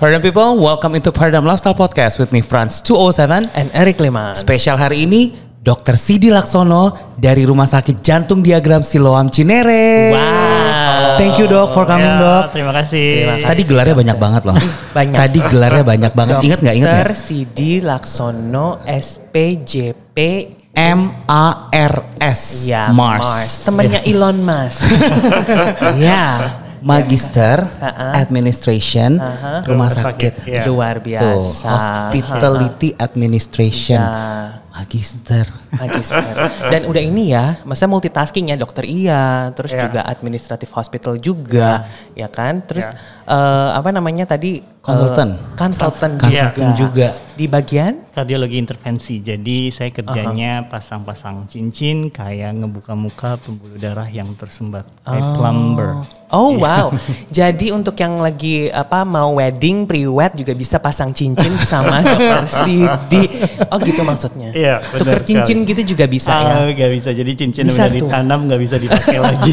Paradigm people, welcome into Paradigm Lifestyle Podcast with me Franz 207 and Eric Leman. Spesial hari ini Dr. Sidi Laksono dari Rumah Sakit Jantung Diagram Siloam Cinere. Wow. Thank you dok for coming Ya, dok. Terima kasih. Terima kasih. Tadi gelarnya banyak banget loh. Banyak. Tadi gelarnya banyak banget. Ingat nggak? Ingat nggak? Dr. Sidi Laksono SPJP M A R S. ya Mars. Temennya Elon Musk. ya. Magister. Administration Aha. Rumah Rumah Sakit. sakit, ya. Luar Tuh, biasa. Hospitality Administration. Ya. Magister. Magister. Dan udah ini ya, maksudnya multitasking ya, dokter iya, terus Ya. juga administratif hospital juga, ya, kan? Terus Ya. eh, apa namanya tadi? Konsultan. Eh, konsultan Konsultan juga. Di bagian? Kardiologi intervensi. Jadi saya kerjanya pasang-pasang cincin kayak ngebuka muka pembuluh darah yang tersumbat. Kayak plumber. Oh wow. Jadi untuk yang lagi apa mau wedding, pre-wed juga bisa pasang cincin sama dokter Sidi. Oh gitu maksudnya. Iya, Tuker cincin sekali. gitu juga bisa ya. Ah, nggak bisa. Jadi cincin Bisa udah tuh. ditanam nggak bisa dipakai lagi.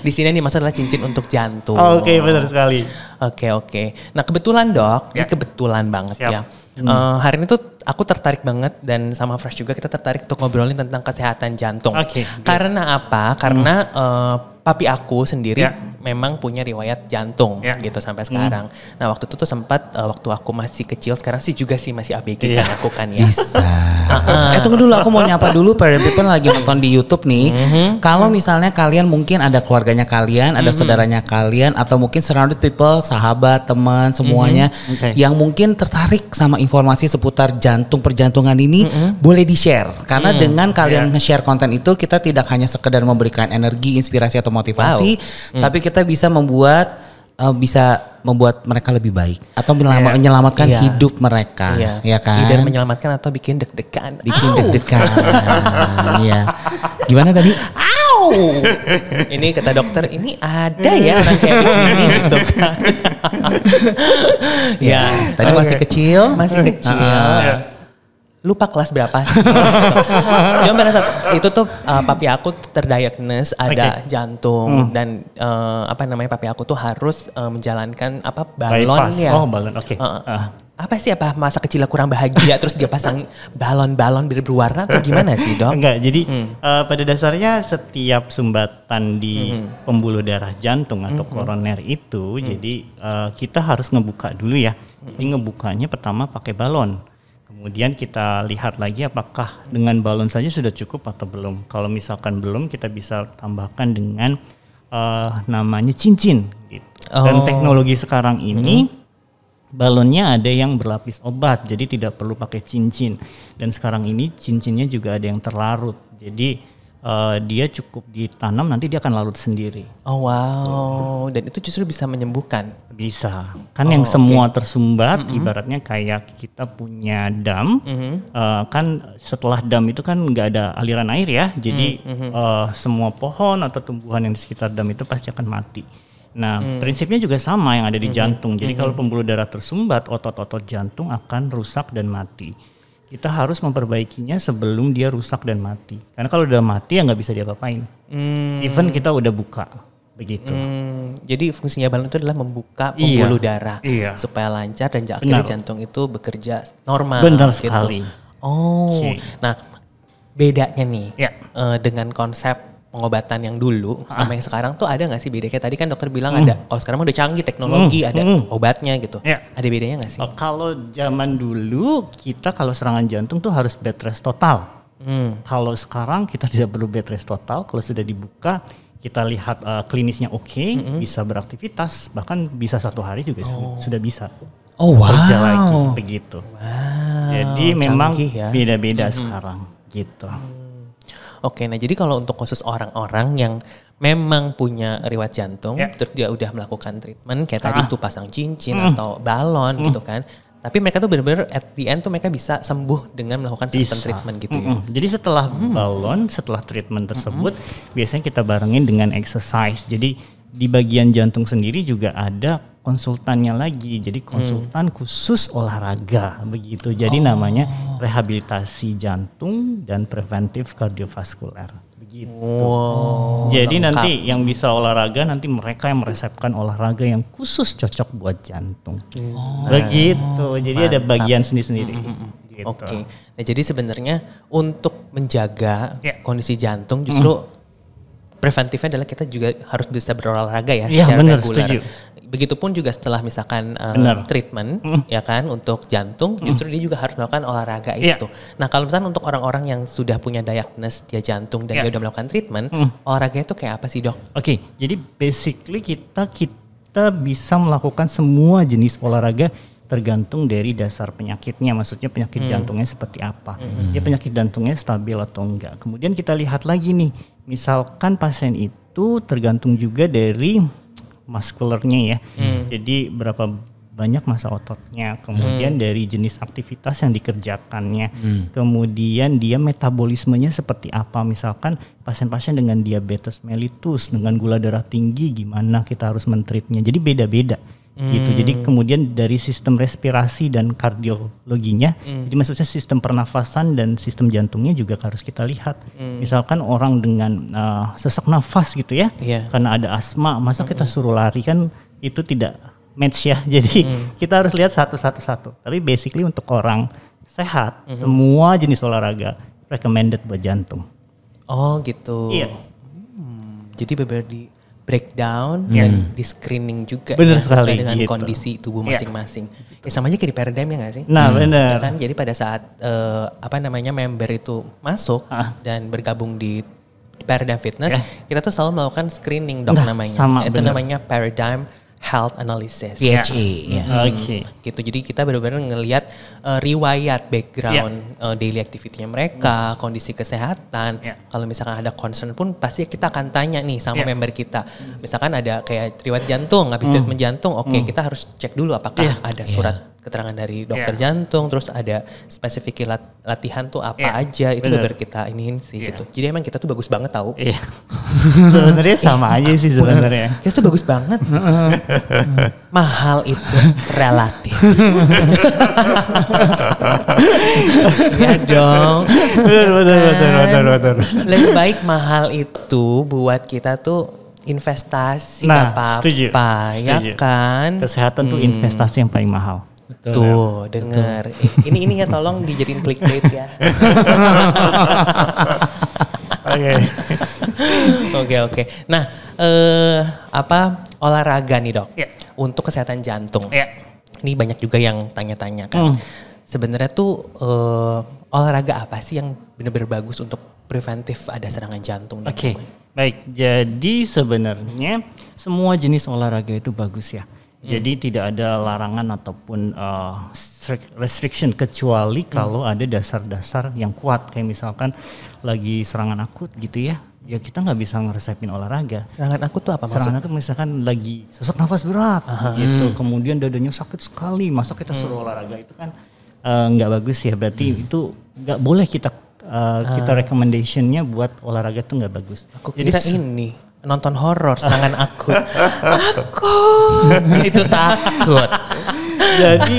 Di sini nih maksudnya adalah cincin untuk jantung. Oke, benar sekali. Oke oke. Nah kebetulan dok, ini Ya. kebetulan banget Siap. ya. Eh, hari ini tuh aku tertarik banget dan sama Fresh juga kita tertarik untuk ngobrolin tentang kesehatan jantung. Oke, good. Karena apa? Karena eh, papi aku sendiri Ya. memang punya riwayat jantung Ya. gitu sampai sekarang. Nah waktu itu tuh sempat eh, waktu aku masih kecil, sekarang sih juga sih masih ABG Iya. kan aku kan ya. Bisa. Eh tunggu dulu aku mau nyapa dulu Parent People lagi nonton di YouTube nih. Kalau misalnya kalian mungkin ada keluarganya kalian, ada saudaranya kalian atau mungkin surrounded people, sahabat, teman, semuanya Oke. yang mungkin tertarik sama informasi seputar jantung perjantungan ini boleh di-share. Karena dengan kalian Iya. nge-share konten itu kita tidak hanya sekedar memberikan energi, inspirasi atau motivasi, tapi kita bisa membuat eh, bisa membuat mereka lebih baik atau menyelama- Iya. menyelamatkan Iya. hidup mereka, ya kan? Either menyelamatkan atau bikin deg-degan. bikin deg-degan. Iya. Gimana tadi? Au! ini kata dokter, ini ada ya orang kayak begini gitu kan. ya, Tadi masih Oke. kecil. masih kecil. Ah. Ya. Lupa kelas berapa sih. Cuma pada saat itu tuh uh, papi aku terdiagnosis ada jantung dan uh, apa namanya papi aku tuh harus uh, menjalankan apa balon Bypass. ya. Oh, balon. Oke. Uh, Ah. Apa sih apa masa kecilnya kurang bahagia terus dia pasang balon-balon biru berwarna atau gimana sih dok? Enggak, jadi eh, pada dasarnya setiap sumbatan di pembuluh darah jantung atau koroner itu, jadi eh, kita harus ngebuka dulu ya. Jadi ngebukanya pertama pakai balon. Kemudian kita lihat lagi apakah dengan balon saja sudah cukup atau belum. Kalau misalkan belum, kita bisa tambahkan dengan eh, namanya cincin. Gitu. Oh. Dan teknologi sekarang ini balonnya ada yang berlapis obat, jadi tidak perlu pakai cincin. Dan sekarang ini cincinnya juga ada yang terlarut, jadi eh, dia cukup ditanam nanti dia akan larut sendiri. Oh wow, dan itu justru bisa menyembuhkan. Bisa, kan yang semua tersumbat, ibaratnya kayak kita punya dam, eh, kan setelah dam itu kan nggak ada aliran air ya, jadi eh, semua pohon atau tumbuhan yang di sekitar dam itu pasti akan mati. Nah, prinsipnya juga sama yang ada di jantung. Jadi kalau pembuluh darah tersumbat, otot-otot jantung akan rusak dan mati. Kita harus memperbaikinya sebelum dia rusak dan mati. Karena kalau udah mati ya nggak bisa diapa-apain. Hmm, Even kita udah buka, begitu. hmm, jadi fungsinya balon itu adalah membuka Iya, pembuluh darah iya. supaya lancar dan akhirnya Benar. jantung itu bekerja normal. Benar gitu. sekali. Oh, Oke. nah bedanya nih Ya. eh, dengan konsep pengobatan yang dulu sama yang sekarang tuh ada nggak sih beda? Kayak tadi kan dokter bilang ada. Kalau sekarang mah udah canggih teknologi, Hmm, ada hmm. obatnya gitu. Ya. Ada bedanya nggak sih? Uh, kalau zaman dulu kita kalau serangan jantung tuh harus bed rest total. Hmm. Kalau sekarang kita tidak perlu bed rest total. Kalau sudah dibuka kita lihat uh, klinisnya oke, bisa beraktivitas, bahkan bisa satu hari juga su- sudah bisa Oh kerja lagi wow. begitu. Wow, Jadi memang ya. beda-beda sekarang gitu. Oke, nah jadi kalau untuk khusus orang-orang yang memang punya riwayat jantung, Ya. terus dia udah melakukan treatment kayak tadi Ah. tuh pasang cincin Hmm. atau balon gitu kan. Tapi mereka tuh bener-bener at the end tuh mereka bisa sembuh dengan melakukan certain Bisa. treatment gitu ya. Mm-mm. Jadi setelah balon, setelah treatment tersebut, biasanya kita barengin dengan exercise. Jadi di bagian jantung sendiri juga ada konsultannya lagi. Jadi konsultan khusus olahraga begitu. Jadi namanya rehabilitasi jantung dan preventif kardiovaskuler. gitu. Wow. Jadi lengkap. nanti yang bisa olahraga nanti mereka yang meresepkan olahraga yang khusus cocok buat jantung. Begitu. Jadi ada bagian sendiri-sendiri. Gitu. Oke. Nah, jadi sebenarnya untuk menjaga Ya. kondisi jantung justru preventifnya adalah kita juga harus bisa berolahraga ya Iya, secara benar, reguler. setuju. Begitupun juga setelah misalkan Benar. treatment ya kan untuk jantung justru dia juga harus melakukan olahraga Iya. itu. Nah, kalau misalnya untuk orang-orang yang sudah punya diagnosis dia jantung dan Iya. dia udah melakukan treatment, olahraga itu kayak apa sih, Dok? Oke, jadi basically kita kita bisa melakukan semua jenis olahraga tergantung dari dasar penyakitnya. Maksudnya penyakit jantungnya seperti apa. Ya penyakit jantungnya stabil atau enggak. Kemudian kita lihat lagi nih, misalkan pasien itu tergantung juga dari muskulernya ya. Jadi berapa banyak masa ototnya, kemudian dari jenis aktivitas yang dikerjakannya, kemudian dia metabolismenya seperti apa. Misalkan pasien-pasien dengan diabetes mellitus, dengan gula darah tinggi, gimana kita harus mentreatnya. Jadi beda-beda gitu. Jadi kemudian dari sistem respirasi dan kardiologinya, jadi maksudnya sistem pernafasan dan sistem jantungnya juga harus kita lihat. Misalkan orang dengan uh, sesak nafas gitu ya, Iya. karena ada asma, masa kita suruh lari kan itu tidak match ya. Jadi kita harus lihat satu-satu-satu. Tapi basically untuk orang sehat, semua jenis olahraga recommended buat jantung. Oh, gitu. Iya. Jadi benar di breakdown Iya. dan di screening juga Bener ya, sesuai sekali, dengan gitu. kondisi tubuh Iya. masing-masing. Ya sama aja kayak di paradigm ya nggak sih? Nah, Ya benar. kan? Jadi pada saat eh, apa namanya member itu masuk Ah. dan bergabung di Paradigm Fitness, Ya. kita tuh selalu melakukan screening dok Nah, namanya. sama, itu bener. namanya Paradigm Health Analysis. PHE ya. Oke. gitu jadi kita benar-benar ngelihat eh, riwayat background eh, daily activity-nya mereka kondisi kesehatan Ya. kalau misalkan ada concern pun pasti kita akan tanya nih sama Ya. member kita misalkan ada kayak riwayat jantung habis treatment jantung oke kita harus cek dulu apakah Ya. ada surat keterangan dari dokter Ya. jantung terus ada spesifik lat- latihan tuh apa Ya. aja itu Benar. kita iniin sih Ya. gitu jadi emang kita tuh bagus banget tahu Iya. sebenarnya sama aja sih sebenarnya. kita tuh bagus banget mahal itu relatif ya dong Betul, betul, betul, Kan? betul, betul. lebih baik mahal itu buat kita tuh investasi Nah, apa-apa setuju, ya setuju. kan Kesehatan tuh investasi yang paling mahal. tuh denger Eh, ini ini ya tolong dijadiin clickbait ya Oke. Oke oke. Nah, eh apa olahraga nih dok? Ya. Untuk kesehatan jantung. Ya. Ini banyak juga yang tanya-tanya kan. Hmm. Sebenarnya tuh eh, olahraga apa sih yang benar-benar bagus untuk preventif ada serangan jantung? Oke, lain-lain? baik. Jadi sebenarnya semua jenis olahraga itu bagus ya. Jadi tidak ada larangan ataupun uh, strict- restriction kecuali kalau ada dasar-dasar yang kuat kayak misalkan lagi serangan akut gitu ya. Ya kita nggak bisa ngeresepin olahraga. Serangan aku tuh apa maksudnya? Serangan akut misalkan lagi sesak nafas berat gitu, kemudian dadanya sakit sekali, masa kita suruh olahraga itu kan eh, nggak bagus ya. Berarti itu nggak boleh kita eh, kita recommendationnya buat olahraga tuh nggak bagus. Aku Jadi kira ini nonton horor serangan akut. itu takut. Jadi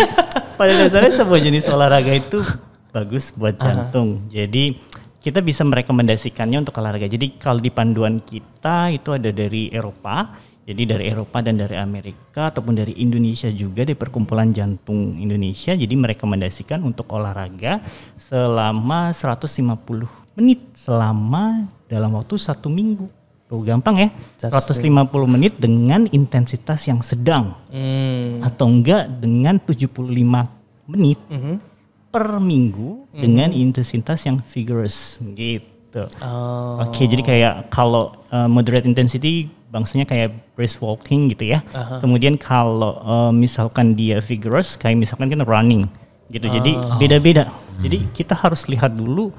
pada dasarnya semua jenis olahraga itu bagus buat jantung. Jadi kita bisa merekomendasikannya untuk olahraga. Jadi kalau di panduan kita itu ada dari Eropa, jadi dari Eropa dan dari Amerika ataupun dari Indonesia juga di Perkumpulan Jantung Indonesia. Jadi merekomendasikan untuk olahraga selama 150 menit selama dalam waktu satu minggu. Tuh gampang ya, 150 menit dengan intensitas yang sedang Hmm. atau enggak dengan 75 menit Mhm. Per minggu dengan intensitas yang vigorous gitu. Oh. Oke, jadi kayak kalau uh, moderate intensity bangsanya kayak brisk walking gitu ya. Kemudian kalau uh, misalkan dia vigorous kayak misalkan kan running gitu. Jadi beda-beda. Jadi kita harus lihat dulu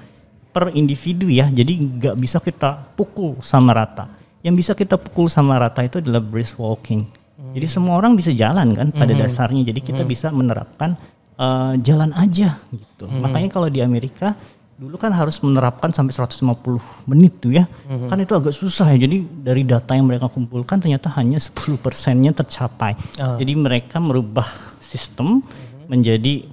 per individu ya. Jadi nggak bisa kita pukul sama rata. Yang bisa kita pukul sama rata itu adalah brisk walking. Jadi semua orang bisa jalan kan pada dasarnya. Jadi kita bisa menerapkan uh, jalan aja gitu. Makanya kalau di Amerika dulu kan harus menerapkan sampai 150 menit tuh ya. Kan itu agak susah ya. Jadi dari data yang mereka kumpulkan ternyata hanya 10 persennya tercapai. Jadi mereka merubah sistem menjadi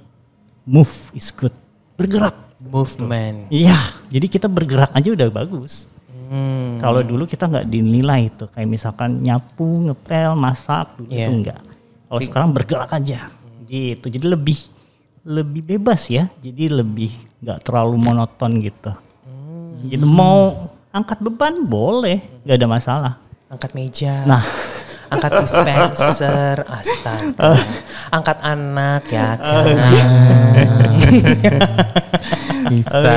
move is good. Bergerak. Movement. Iya, jadi kita bergerak aja udah bagus. Hmm. Kalau dulu kita nggak dinilai itu kayak misalkan nyapu, ngepel, masak dulu Iya. itu enggak. Kalau sekarang bergerak aja gitu. Jadi lebih lebih bebas ya. Jadi lebih nggak terlalu monoton gitu. Gitu mau angkat beban boleh, nggak ada masalah. Angkat meja. Nah. Angkat dispenser, astaga. Angkat anak ya kan. Bisa.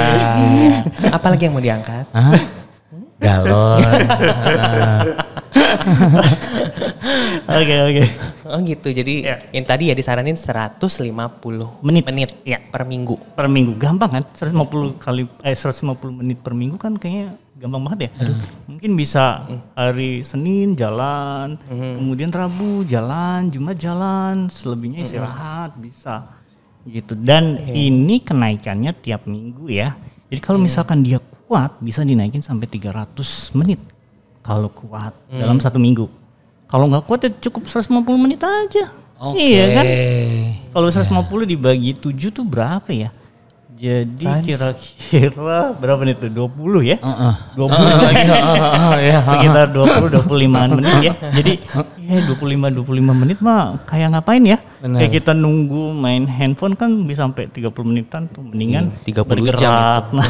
Apalagi yang mau diangkat? Hah? Galon. Oke oke. Oh gitu. Jadi Ya. yang tadi ya disaranin 150 Menit. menit Ya. per minggu. Per minggu gampang kan? 150 kali eh 150 menit per minggu kan kayaknya gampang banget ya. Mungkin bisa hari Senin jalan, kemudian Rabu jalan, Jumat jalan, selebihnya istirahat bisa gitu. Dan ini kenaikannya tiap minggu ya. Jadi kalau misalkan dia kuat bisa dinaikin sampai 300 menit kalau kuat dalam satu minggu. Kalau nggak kuat ya cukup 150 menit aja. Oke. Iya kan? Kalau 150 dibagi 7 tuh berapa ya? Jadi kira-kira berapa nih tuh? 20 ya? Heeh. 20 Oh, iya. sekitar 20 25 menit ya. Jadi ya 25 25 menit mah kayak ngapain ya? Benar. Kayak kita nunggu main handphone kan bisa sampai 30 menitan tuh mendingan Iya, 30 bergerak jam Nah,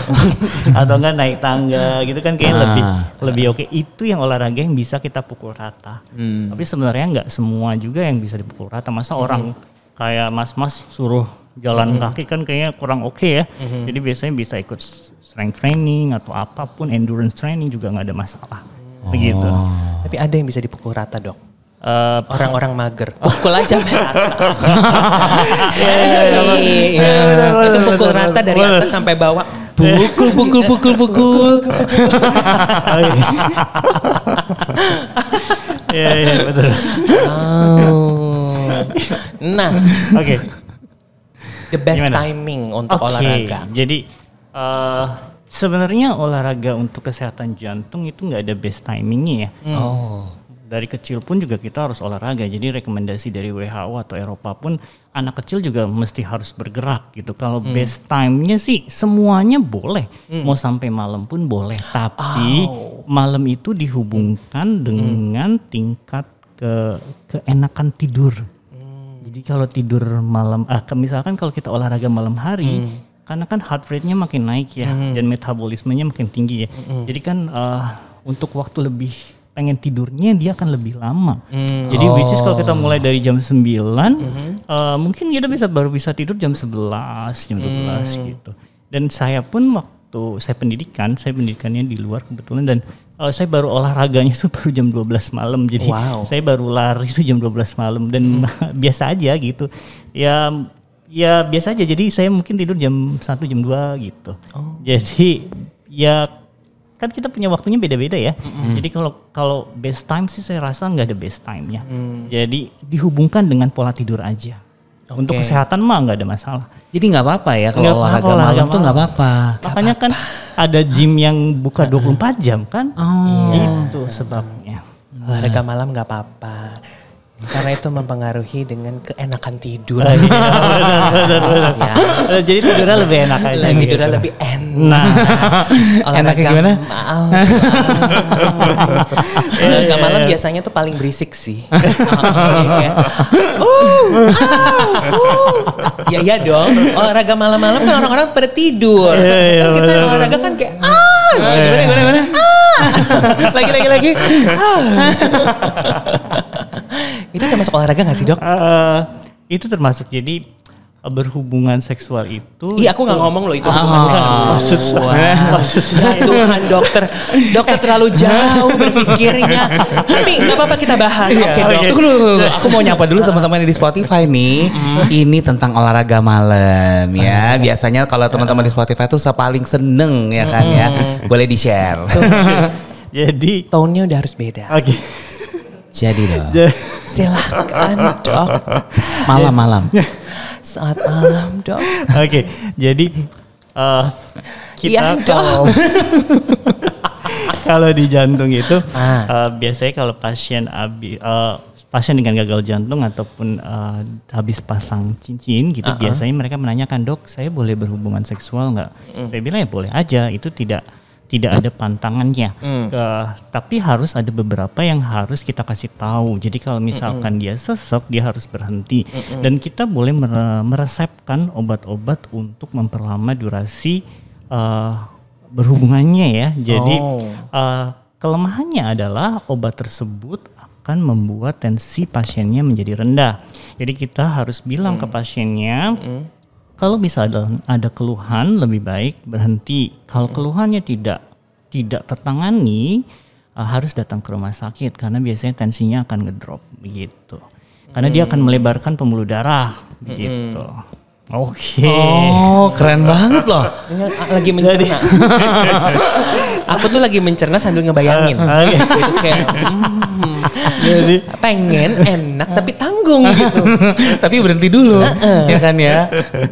atau enggak naik tangga gitu kan kayak Ah. lebih lebih oke. Itu yang olahraga yang bisa kita pukul rata. Hmm. Tapi sebenarnya nggak semua juga yang bisa dipukul rata. Masa Hmm. orang kayak mas-mas suruh jalan kaki kan kayaknya kurang oke ya. Jadi biasanya bisa ikut strength training atau apa pun endurance training juga nggak ada masalah. Begitu. Oh. Tapi ada yang bisa dipukul rata dok. Eh, Orang-orang mager. Pukul aja rata. Iya, Iya. Itu pukul rata dari atas sampai bawah. Pukul, pukul, pukul, pukul. Iya iya betul. Oh. Nah, Oke. The best Gimana? timing untuk Oke, olahraga. Jadi eh, sebenarnya olahraga untuk kesehatan jantung itu nggak ada best timingnya ya. Oh. Dari kecil pun juga kita harus olahraga. Jadi rekomendasi dari WHO atau Eropa pun anak kecil juga mesti harus bergerak gitu. Kalau best time-nya sih semuanya boleh. Mau sampai malam pun boleh. Tapi malam itu dihubungkan dengan tingkat ke keenakan tidur. Jadi kalau tidur malam, ah, misalkan kalau kita olahraga malam hari, karena kan heart rate-nya makin naik ya, dan metabolismenya makin tinggi ya. Jadi kan eh, untuk waktu lebih pengen tidurnya dia akan lebih lama. Jadi which is kalau kita mulai dari jam 9, eh, mungkin kita bisa baru bisa tidur jam 11, jam 12 gitu. Dan saya pun waktu saya pendidikan, saya pendidikannya di luar kebetulan dan eh, saya baru olahraganya itu baru jam 12 malam. Jadi Wow. saya baru lari itu jam 12 malam dan biasa aja gitu. Ya ya biasa aja. Jadi saya mungkin tidur jam 1 jam 2 gitu. Jadi ya kan kita punya waktunya beda-beda ya. Jadi kalau kalau best time sih saya rasa nggak ada best time-nya. Jadi dihubungkan dengan pola tidur aja. Untuk Oke. kesehatan mah nggak ada masalah. Jadi nggak apa-apa ya kalau olahraga olahraga malam tuh malam. nggak apa-apa. Makanya kan ada gym yang buka 24 jam kan? Oh. Itu sebabnya. Olahraga malam nggak apa-apa. Karena itu mempengaruhi dengan keenakan tidur. Oh, iya, benar, benar, benar. Ya. Eh, Jadi tidurnya lebih enak aja. Lah, gitu. tidurnya lebih enak. Nah, Enaknya gimana? Malam. Olahraga malam biasanya tuh paling berisik sih. Kayak, "Uh, ah, uh." Ya iya dong. Olahraga malam-malam kan orang-orang pada tidur. Iya, iya, Kan kita benar, olahraga kan kayak ah. Gimana, gimana, gimana? lagi, lagi, lagi. Itu termasuk olahraga gak sih dok? eh, itu termasuk jadi berhubungan seksual itu. Iya aku gak ngomong loh itu. Ah, maksud saya- maksud Tuhan dokter, dokter terlalu jauh berpikirnya. Tapi nggak apa-apa kita bahas. Oke Iya, dok. oke. Tunggu dulu, tunggu dulu. aku mau nyapa dulu teman-teman yang di Spotify nih. Ini tentang olahraga malam ya. Biasanya kalau teman-teman di Spotify tuh paling seneng ya kan ya. Boleh di-share. Jadi, Tone-nya udah harus beda. oke. Jadi dong. Silakan dok. Malam-malam. Saat malam dok. Oke, jadi eh, kita dong. kalau kalau di jantung itu Ah. eh, biasanya kalau pasien abi, eh, pasien dengan gagal jantung ataupun eh, habis pasang cincin gitu biasanya mereka menanyakan dok saya boleh berhubungan seksual nggak? Saya bilang ya boleh aja itu tidak tidak ada pantangannya. Hmm. Eh, tapi harus ada beberapa yang harus kita kasih tahu. Jadi kalau misalkan dia sesek, dia harus berhenti. Dan kita boleh mere- meresepkan obat-obat untuk memperlama durasi eh, berhubungannya ya. Jadi Oh. eh, kelemahannya adalah obat tersebut akan membuat tensi pasiennya menjadi rendah. Jadi kita harus bilang ke pasiennya kalau bisa ada ada keluhan lebih baik berhenti. Kalau keluhannya tidak tidak tertangani uh, harus datang ke rumah sakit karena biasanya tensinya akan ngedrop begitu. Karena dia akan melebarkan pembuluh darah begitu. Oke. Oh, keren banget loh. Ini lagi mencerna. Aku tuh lagi mencerna sambil ngebayangin. Oke. gitu kayak hmm, jadi pengen enak tapi tanggung gitu. Tapi berhenti dulu, ya kan ya.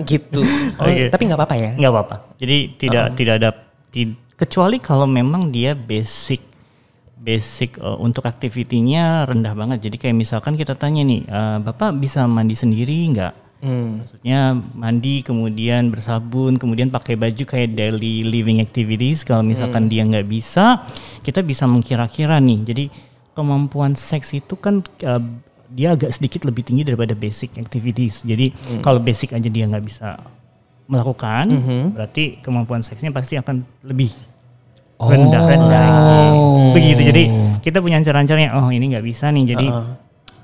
gitu. Oh, Oke. Tapi nggak apa-apa ya. nggak apa-apa. Jadi tidak tidak ada ti- kecuali kalau memang dia basic basic uh, untuk aktivitinya rendah banget. Jadi kayak misalkan kita tanya nih, uh, bapak bisa mandi sendiri nggak? Hmm. Maksudnya mandi kemudian bersabun kemudian pakai baju kayak daily living activities. Kalau misalkan dia nggak bisa, kita bisa mengkira-kira nih. Jadi kemampuan seks itu kan uh, dia agak sedikit lebih tinggi daripada basic activities. Jadi kalau basic aja dia nggak bisa melakukan, berarti kemampuan seksnya pasti akan lebih rendah rendah. Begitu. Jadi kita punya cara-caranya. Oh ini nggak bisa nih. Jadi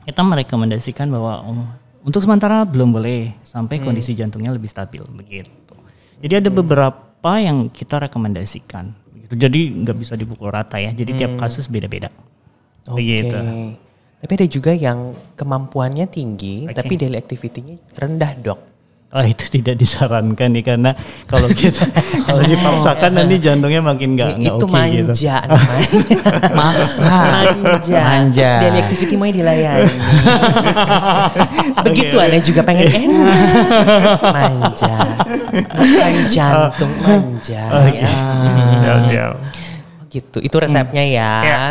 kita merekomendasikan bahwa oh, untuk sementara belum boleh sampai kondisi jantungnya lebih stabil begitu. Jadi ada beberapa yang kita rekomendasikan. Begitu. Jadi nggak bisa dipukul rata ya. Jadi tiap kasus beda-beda. Oke. Begitu. Tapi ada juga yang kemampuannya tinggi, Oke. tapi daily activity-nya rendah dok. Oh itu tidak disarankan nih karena kalau kita kalau dipaksakan nanti jantungnya makin nggak nggak itu oke gitu. manja namanya. Maksa. manja. Manja. Daily activity mau dilayani. Begitu aneh juga pengen enak. Manja. Bukan jantung manja. Oke. ya. Siap, siap. Gitu. Itu resepnya ya. Ya.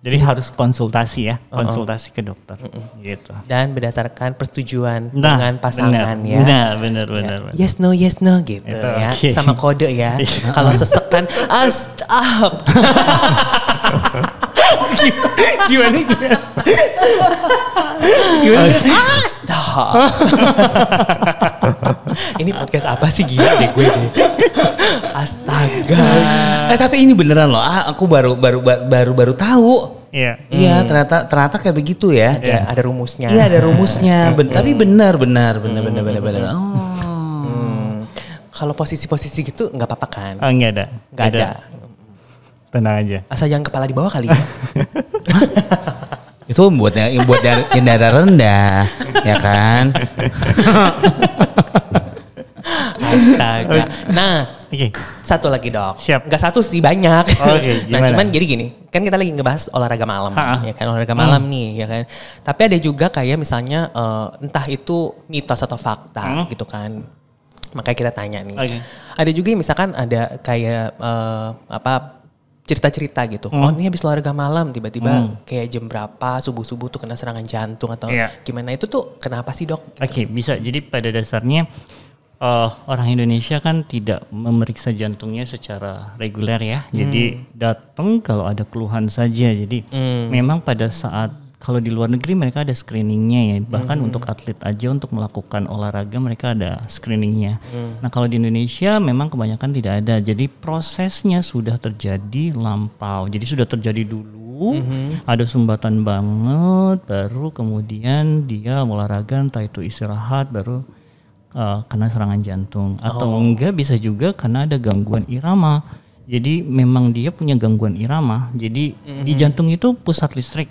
Jadi harus konsultasi ya, konsultasi ke dokter gitu. Dan berdasarkan persetujuan Nah, dengan pasangan ya. Benar, benar, benar. benar. Yes no yes no gitu Itu, ya oke. sama kode ya kalau sesekan ah stop Gimana gimana? gimana ah stop ini podcast apa sih gila deh gue deh astaga Eh tapi ini beneran loh. Ah, aku baru baru baru baru tahu. Iya. Iya, ternyata ternyata kayak begitu ya. ada ada rumusnya Iya ada rumusnya. Ben- tapi benar benar benar benar benar benar. Oh. Hmm. kalau posisi-posisi gitu nggak apa-apa kan Oh, enggak ada. nggak ada Tenang aja. asal jangan kepala di bawah kali ya Itu buat dar- yang darah rendah, ya kan? astaga nah Oke. satu lagi dok Siap. nggak satu sih banyak Oke, nah gimana? cuman jadi gini kan kita lagi ngebahas olahraga malam Ha-ha. ya kan olahraga malam nih ya kan tapi ada juga kayak misalnya eh, entah itu mitos atau fakta Hmm. gitu kan makanya kita tanya nih Oke. ada juga yang misalkan ada kayak eh, apa cerita-cerita gitu Hmm. oh ini habis olahraga malam tiba-tiba kayak jam berapa subuh-subuh tuh kena serangan jantung atau Iya. gimana itu tuh kenapa sih dok Oke, bisa. Jadi pada dasarnya eh, orang Indonesia kan tidak memeriksa jantungnya secara reguler ya. Jadi datang kalau ada keluhan saja. Jadi memang pada saat kalau di luar negeri mereka ada screeningnya ya. Bahkan untuk atlet aja untuk melakukan olahraga mereka ada screeningnya. Nah kalau di Indonesia memang kebanyakan tidak ada. Jadi prosesnya sudah terjadi lampau. Jadi sudah terjadi dulu. Ada sumbatan banget. Baru kemudian dia olahraga entah itu istirahat baru uh, kena serangan jantung atau enggak bisa juga karena ada gangguan irama. Jadi memang dia punya gangguan irama. Jadi di jantung itu pusat listrik.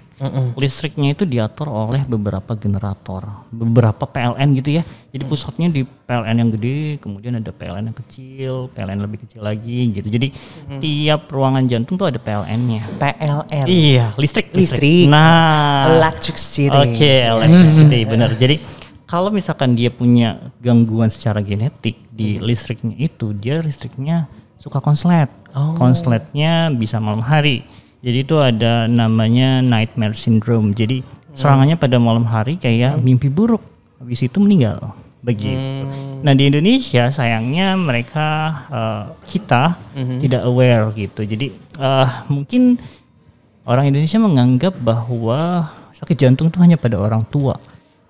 Listriknya itu diatur oleh beberapa generator, beberapa PLN gitu ya. Jadi pusatnya di PLN yang gede, kemudian ada PLN yang kecil, PLN lebih kecil lagi gitu. Jadi tiap ruangan jantung tuh ada PLN-nya. PLN Iya, listrik, Listrik. Nah, electricity Oke, electricity benar. Jadi kalau misalkan dia punya gangguan secara genetik di listriknya itu, dia listriknya suka konslet. Konsletnya bisa malam hari. Jadi itu ada namanya nightmare syndrome. Jadi serangannya pada malam hari kayak mimpi buruk. Habis itu meninggal. Begitu. Nah di Indonesia sayangnya mereka uh, kita Mhm. tidak aware gitu. Jadi uh, mungkin orang Indonesia menganggap bahwa sakit jantung itu hanya pada orang tua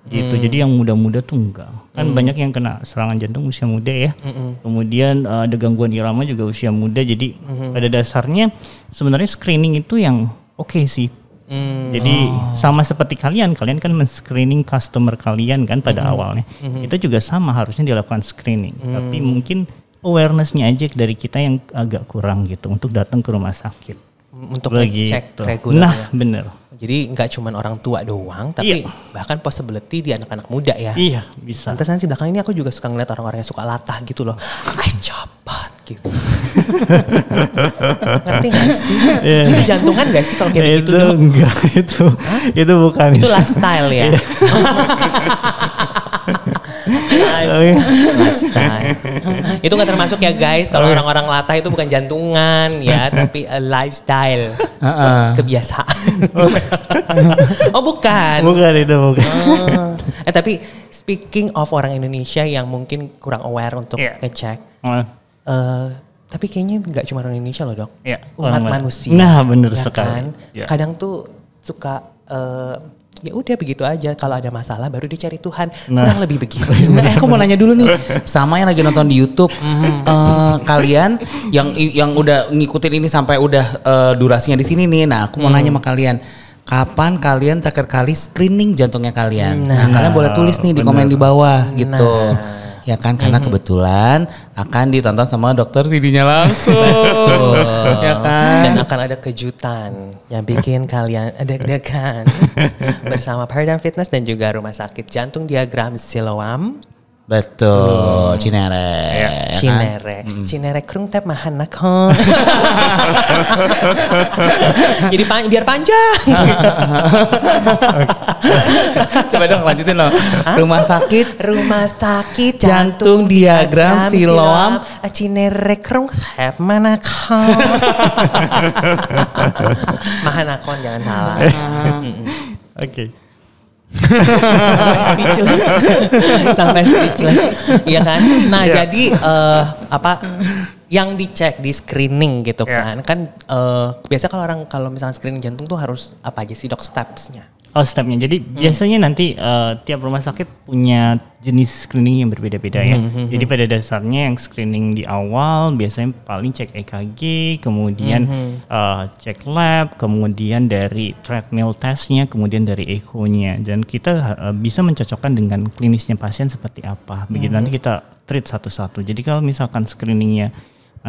gitu. Hmm. Jadi yang muda-muda tuh enggak. Kan banyak yang kena serangan jantung usia muda ya. Hmm. Kemudian uh, ada gangguan irama juga usia muda. Jadi Hmm. pada dasarnya sebenarnya screening itu yang oke sih. Hmm. Jadi sama seperti kalian, kalian kan men-screening customer kalian kan pada Hmm. awalnya. Itu juga sama harusnya dilakukan screening. Tapi mungkin awarenessnya aja dari kita yang agak kurang gitu untuk datang ke rumah sakit. Untuk cek reguler Nah, bener. Jadi nggak cuma orang tua doang, tapi bahkan possibility di anak-anak muda ya. Iya, bisa. Pantesan sih belakang ini aku juga suka ngeliat orang-orang yang suka latah gitu loh. Ay cepat gitu. Ngerti gak sih? Itu jantungan gak sih kalau kayak gitu itu enggak itu itu bukan Itu lifestyle ya. Oke. lifestyle. itu nggak termasuk ya guys. Kalau orang-orang latah itu bukan jantungan ya, tapi a lifestyle. Heeh. Kebiasaan. oh bukan. bukan itu bukan. Oh. Eh tapi speaking of orang Indonesia yang mungkin kurang aware untuk Iya. ngecek. Oh, eh tapi kayaknya nggak cuma orang Indonesia loh dok. Iya, Umat manusia. Nah, bener ya sekali. Kan? Iya. Kadang tuh suka eh ya udah begitu aja. Kalau ada masalah baru dicari Tuhan. Nah. Kurang lebih begitu. eh aku mau nanya dulu nih. Sama yang lagi nonton di YouTube. Eh, kalian yang yang udah ngikutin ini sampai udah eh, durasinya di sini nih. Nah aku mau nanya sama kalian. Kapan kalian terakhir kali screening jantungnya kalian? Nah, kalian boleh tulis nih di komen di bawah gitu ya kan karena kebetulan akan ditonton sama dokter sidinya langsung. Ya kan? Dan akan ada kejutan yang bikin kalian deg-degan. Bersama Paradigm Fitness dan juga Rumah Sakit Jantung Diagram Siloam betul Cinere ya kan? Cinere. Cinere krung tep mahanak ho. Jadi pan- biar panjang. coba dong lanjutin loh rumah sakit Rumah sakit Jantung Diagram Siloam. Cinere krung tep mahanak ho. Mahanakon jangan salah. Oke. sampai speechless sampai speechless iya kan nah Iya. jadi eh, apa yang dicek di screening gitu Iya. kan kan eh, biasa kalau orang kalau misalnya screening jantung tuh harus apa aja sih dok stepsnya Oh stepnya. Jadi biasanya nanti eh, tiap rumah sakit punya jenis screening yang berbeda-beda ya. Jadi pada dasarnya yang screening di awal biasanya paling cek EKG, kemudian eh, cek lab, kemudian dari treadmill testnya, kemudian dari echo-nya. Dan kita eh, bisa mencocokkan dengan klinisnya pasien seperti apa. Begitu nanti kita treat satu-satu. Jadi kalau misalkan screeningnya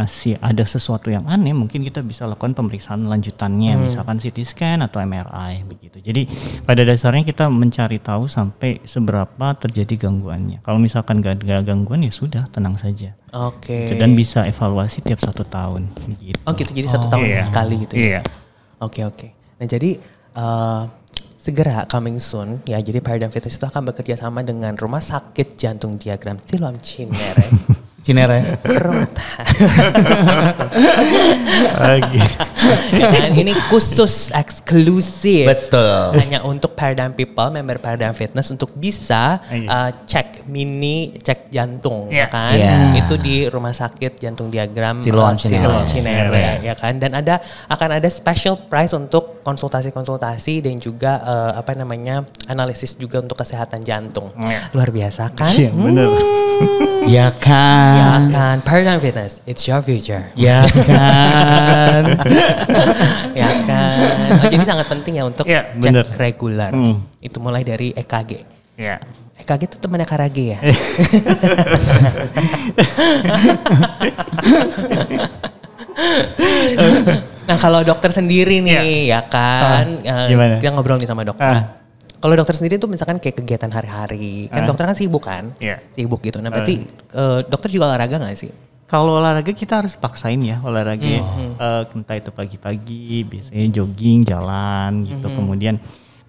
masih ada sesuatu yang aneh, mungkin kita bisa lakukan pemeriksaan lanjutannya, misalkan CT scan atau MRI begitu. Jadi pada dasarnya kita mencari tahu sampai seberapa terjadi gangguannya. Kalau misalkan gak ada gangguan ya sudah, tenang saja. oke Gitu. Dan bisa evaluasi tiap satu tahun. Begitu. oh gitu jadi satu tahun Iya. sekali gitu ya? Iya. Oke oke. Nah jadi eh, segera coming soon ya. Jadi Paradigm Fitness itu akan bekerja sama dengan Rumah Sakit Jantung Diagram Siloam Cinere. Cinere Kerota. Oke. ya kan? Ini khusus eksklusif. betul Hanya untuk Paradigm People, member Paradigm Fitness untuk bisa Iya. uh, cek mini cek jantung, ya Iya. kan? Iya. Itu di Rumah Sakit Jantung Diagram Siloam uh, Cinere. Siloam Cinere, Iya. ya kan? Dan ada akan ada special price untuk konsultasi-konsultasi dan juga uh, apa namanya analisis juga untuk kesehatan jantung. Iya. Luar biasa kan? Iya, benar. ya kan Ya kan, Paradigm Fitness, it's your future. ya kan ya kan. Oh, jadi sangat penting ya untuk cek bener. reguler. Hmm. Itu mulai dari EKG. Ya. EKG itu temannya Karage ya? nah kalau dokter sendiri nih ya kan, eh, gimana? kita ngobrol nih sama dokter. Ah. Kalau dokter sendiri tuh misalkan kayak kegiatan hari-hari, kan Ah. dokter kan sibuk kan? Iya. Sibuk gitu. Nah berarti eh, dokter juga olahraga gak sih? Kalau olahraga kita harus paksain ya olahraga ya. Eh, entah itu pagi-pagi biasanya jogging, jalan gitu. Kemudian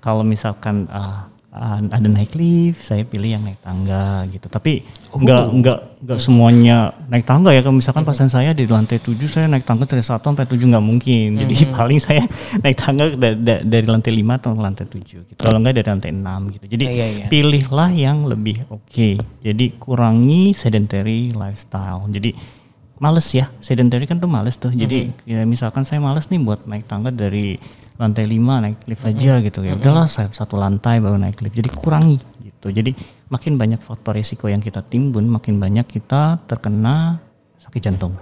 kalau misalkan uh, ada naik lift, saya pilih yang naik tangga gitu. Tapi nggak nggak nggak semuanya naik tangga ya. Kalau misalkan pasien saya di lantai 7 saya naik tangga dari 1 sampai 7 nggak mungkin. Jadi paling saya naik tangga da- da- dari lantai 5 atau lantai 7 gitu. Kalau nggak dari lantai 6 gitu. Jadi Iya, iya, iya. pilihlah yang lebih oke. Jadi kurangi sedentary lifestyle. Jadi males ya, sedentary kan tuh males tuh. Jadi ya misalkan saya males nih buat naik tangga dari lantai 5 naik lift aja gitu ya. Udahlah satu lantai baru naik lift. Jadi kurangi gitu. Jadi makin banyak faktor risiko yang kita timbun, makin banyak kita terkena sakit jantung.